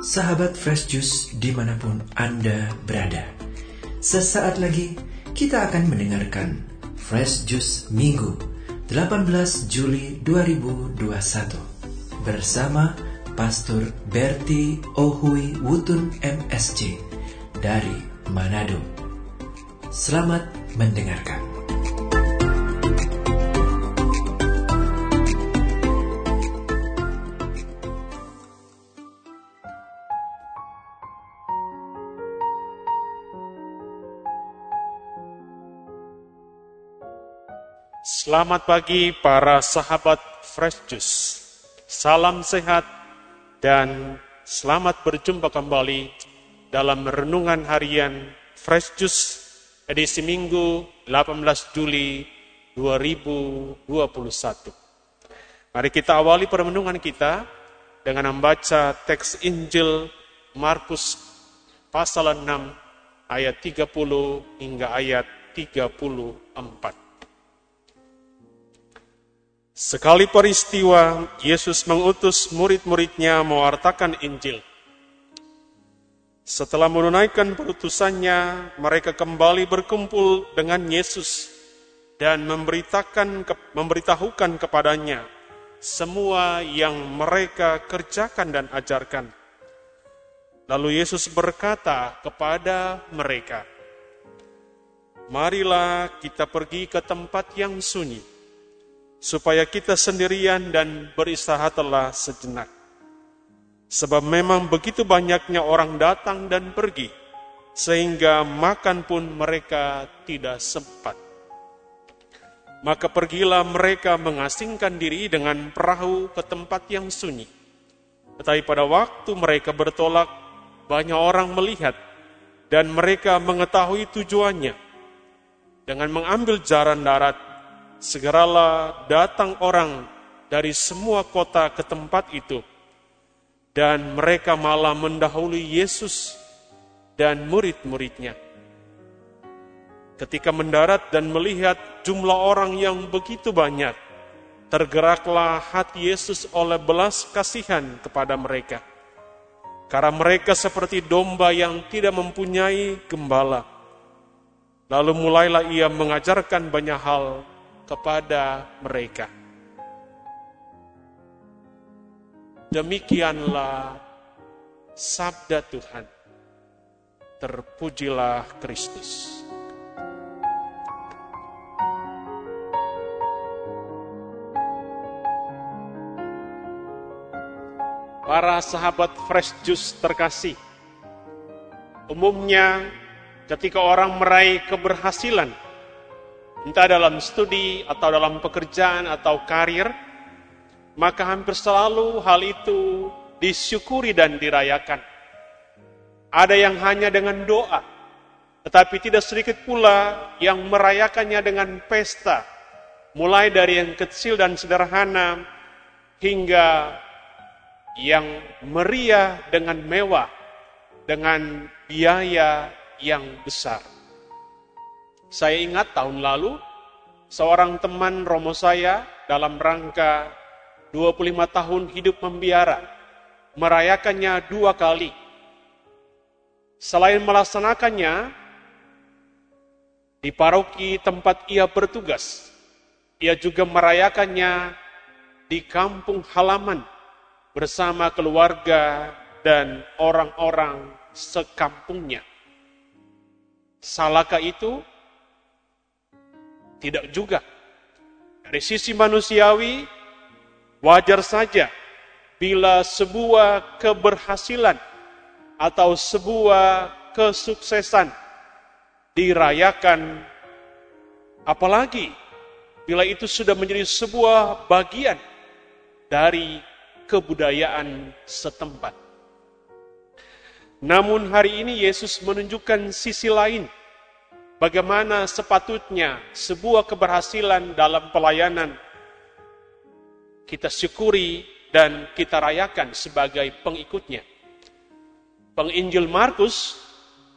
sahabat Fresh Juice di mana pun Anda berada. Sesaat lagi kita akan mendengarkan Fresh Juice Minggu 18 Juli 2021 bersama Pastor Berti Ohui Wutun MSC dari Manado. Selamat mendengarkan. Selamat pagi para sahabat Fresh Juice. Salam sehat dan selamat berjumpa kembali dalam renungan harian Fresh Juice edisi Minggu 18 Juli 2021. Mari kita awali permenungan kita dengan membaca teks Injil Markus pasal 6 ayat 30 hingga ayat 34. Sekali peristiwa, Yesus mengutus murid-muridnya mewartakan Injil. Setelah menunaikan perutusannya, mereka kembali berkumpul dengan Yesus dan memberitakan memberitahukan kepadanya semua yang mereka kerjakan dan ajarkan. Lalu Yesus berkata kepada mereka, "Marilah kita pergi ke tempat yang sunyi." Supaya kita sendirian dan beristirahatlah sejenak. Sebab memang begitu banyaknya orang datang dan pergi, sehingga makan pun mereka tidak sempat. Maka pergilah mereka mengasingkan diri dengan perahu ke tempat yang sunyi. Tetapi pada waktu mereka bertolak, banyak orang melihat dan mereka mengetahui tujuannya. Dengan mengambil jalan darat, segeralah datang orang dari semua kota ke tempat itu, dan mereka malah mendahului Yesus dan murid-muridnya. Ketika mendarat dan melihat jumlah orang yang begitu banyak, tergeraklah hati Yesus oleh belas kasihan kepada mereka. Karena mereka seperti domba yang tidak mempunyai gembala. Lalu mulailah ia mengajarkan banyak hal kepada mereka. Demikianlah sabda Tuhan. Terpujilah Kristus. Para sahabat fresh juice terkasih, umumnya ketika orang meraih keberhasilan, entah dalam studi atau dalam pekerjaan atau karir, maka hampir selalu hal itu disyukuri dan dirayakan. Ada yang hanya dengan doa, tetapi tidak sedikit pula yang merayakannya dengan pesta, mulai dari yang kecil dan sederhana hingga yang meriah dengan mewah, dengan biaya yang besar. Saya ingat tahun lalu, seorang teman Romo saya dalam rangka 25 tahun hidup membiara, merayakannya dua kali. Selain melaksanakannya di paroki tempat ia bertugas, ia juga merayakannya di kampung halaman bersama keluarga dan orang-orang sekampungnya. Salahkah itu? Tidak juga. Dari sisi manusiawi, wajar saja bila sebuah keberhasilan atau sebuah kesuksesan dirayakan, apalagi bila itu sudah menjadi sebuah bagian dari kebudayaan setempat. Namun hari ini Yesus menunjukkan sisi lain bagaimana sepatutnya sebuah keberhasilan dalam pelayanan kita syukuri dan kita rayakan sebagai pengikutnya. Penginjil Markus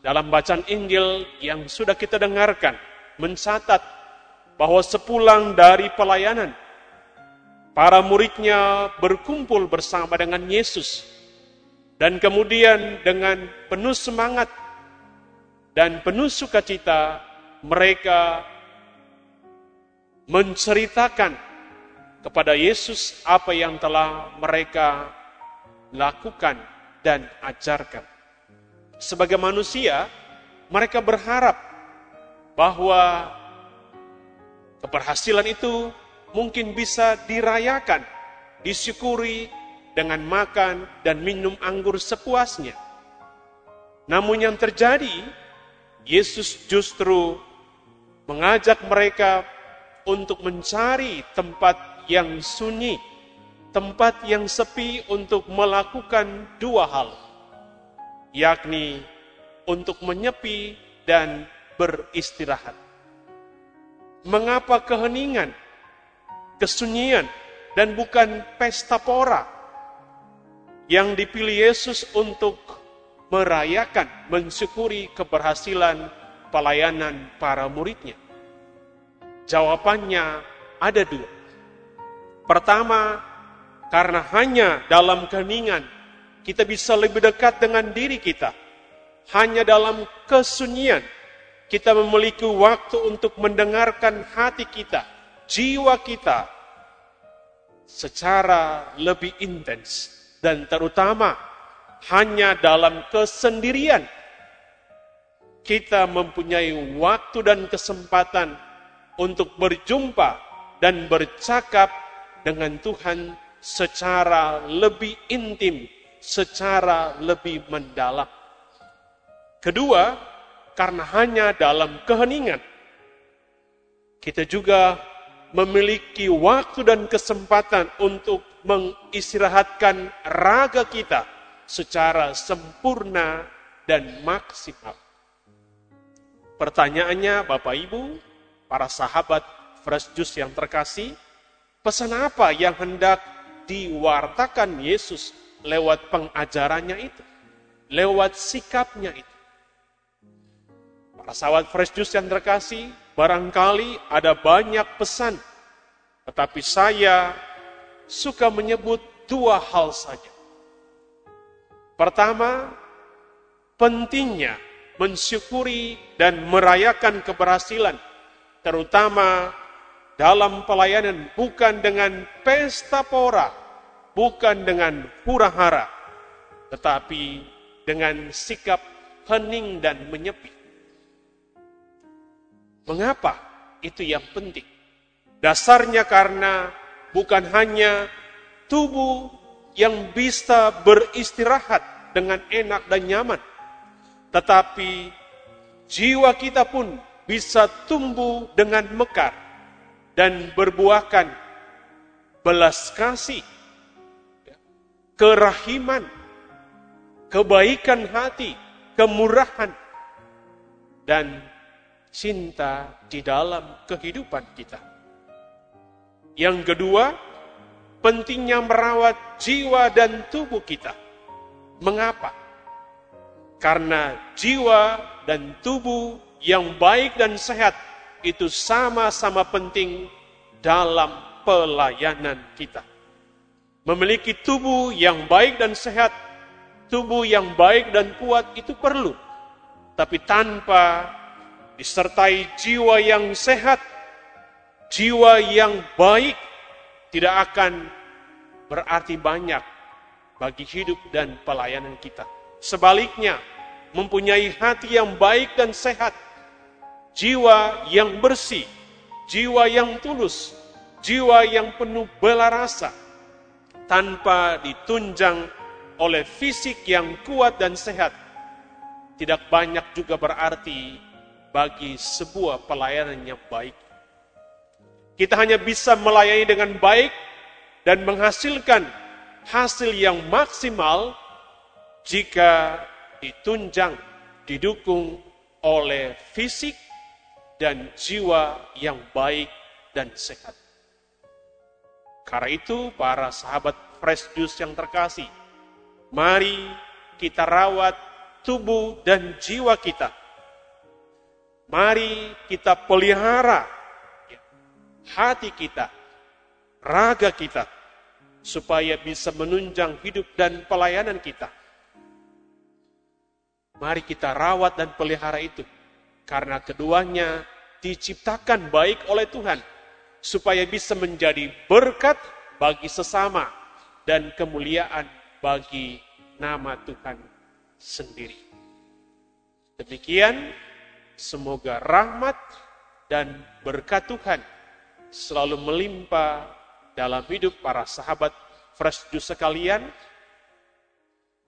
dalam bacaan Injil yang sudah kita dengarkan mencatat bahwa sepulang dari pelayanan para muridnya berkumpul bersama dengan Yesus Dan kemudian dengan penuh semangat dan penuh sukacita mereka menceritakan kepada Yesus apa yang telah mereka lakukan dan ajarkan. Sebagai manusia, mereka berharap bahwa keberhasilan itu mungkin bisa dirayakan, disyukuri dengan makan dan minum anggur sepuasnya. Namun yang terjadi, Yesus justru mengajak mereka untuk mencari tempat yang sunyi, tempat yang sepi untuk melakukan dua hal, yakni untuk menyepi dan beristirahat. Mengapa keheningan, kesunyian, dan bukan pesta pora yang dipilih Yesus untuk merayakan, mensyukuri keberhasilan pelayanan para muridnya? Jawabannya ada dua. Pertama, karena hanya dalam keheningan kita bisa lebih dekat dengan diri kita. Hanya dalam kesunyian kita memiliki waktu untuk mendengarkan hati kita, jiwa kita secara lebih intens dan terutama hanya dalam kesendirian kita mempunyai waktu dan kesempatan untuk berjumpa dan bercakap dengan Tuhan secara lebih intim, secara lebih mendalam. Kedua, karena hanya dalam keheningan kita juga memiliki waktu dan kesempatan untuk mengistirahatkan raga kita secara sempurna dan maksimal. Pertanyaannya Bapak Ibu, para sahabat Fresh Juice yang terkasih, pesan apa yang hendak diwartakan Yesus lewat pengajarannya itu? Lewat sikapnya itu. Para sahabat Fresh Juice yang terkasih, barangkali ada banyak pesan, tetapi saya suka menyebut dua hal saja. Pertama, pentingnya mensyukuri dan merayakan keberhasilan, terutama dalam pelayanan bukan dengan pesta pora, bukan dengan hura-hara, tetapi dengan sikap hening dan menyepi. Mengapa itu yang penting? Dasarnya karena bukan hanya tubuh yang bisa beristirahat dengan enak dan nyaman, tetapi jiwa kita pun bisa tumbuh dengan mekar dan berbuahkan belas kasih, kerahiman, kebaikan hati, kemurahan, dan cinta di dalam kehidupan kita. Yang kedua, pentingnya merawat jiwa dan tubuh kita. Mengapa? Karena jiwa dan tubuh yang baik dan sehat itu sama-sama penting dalam pelayanan kita. Memiliki tubuh yang baik dan sehat, tubuh yang baik dan kuat itu perlu. Tapi tanpa disertai jiwa yang sehat, jiwa yang baik tidak akan berarti banyak bagi hidup dan pelayanan kita. Sebaliknya, mempunyai hati yang baik dan sehat, jiwa yang bersih, jiwa yang tulus, jiwa yang penuh bela rasa, tanpa ditunjang oleh fisik yang kuat dan sehat, tidak banyak juga berarti bagi sebuah pelayanan yang baik. Kita hanya bisa melayani dengan baik dan menghasilkan hasil yang maksimal jika ditunjang, didukung oleh fisik dan jiwa yang baik dan sehat. Karena itu, para sahabat Fresh Juice yang terkasih, mari kita rawat tubuh dan jiwa kita. Mari kita pelihara hati kita, raga kita, supaya bisa menunjang hidup dan pelayanan kita. Mari kita rawat dan pelihara itu. Karena keduanya diciptakan baik oleh Tuhan. Supaya bisa menjadi berkat bagi sesama dan kemuliaan bagi nama Tuhan sendiri. Demikian, semoga rahmat dan berkat Tuhan selalu melimpah dalam hidup para sahabat Fresh Juice sekalian,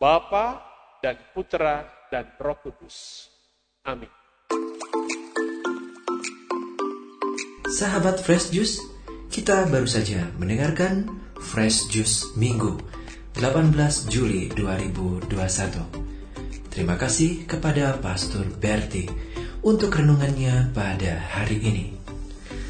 Bapa dan Putra dan Roh Kudus. Amin. Sahabat Fresh Juice, kita baru saja mendengarkan Fresh Juice Minggu 18 Juli 2021. Terima kasih kepada Pastor Berti untuk renungannya pada hari ini.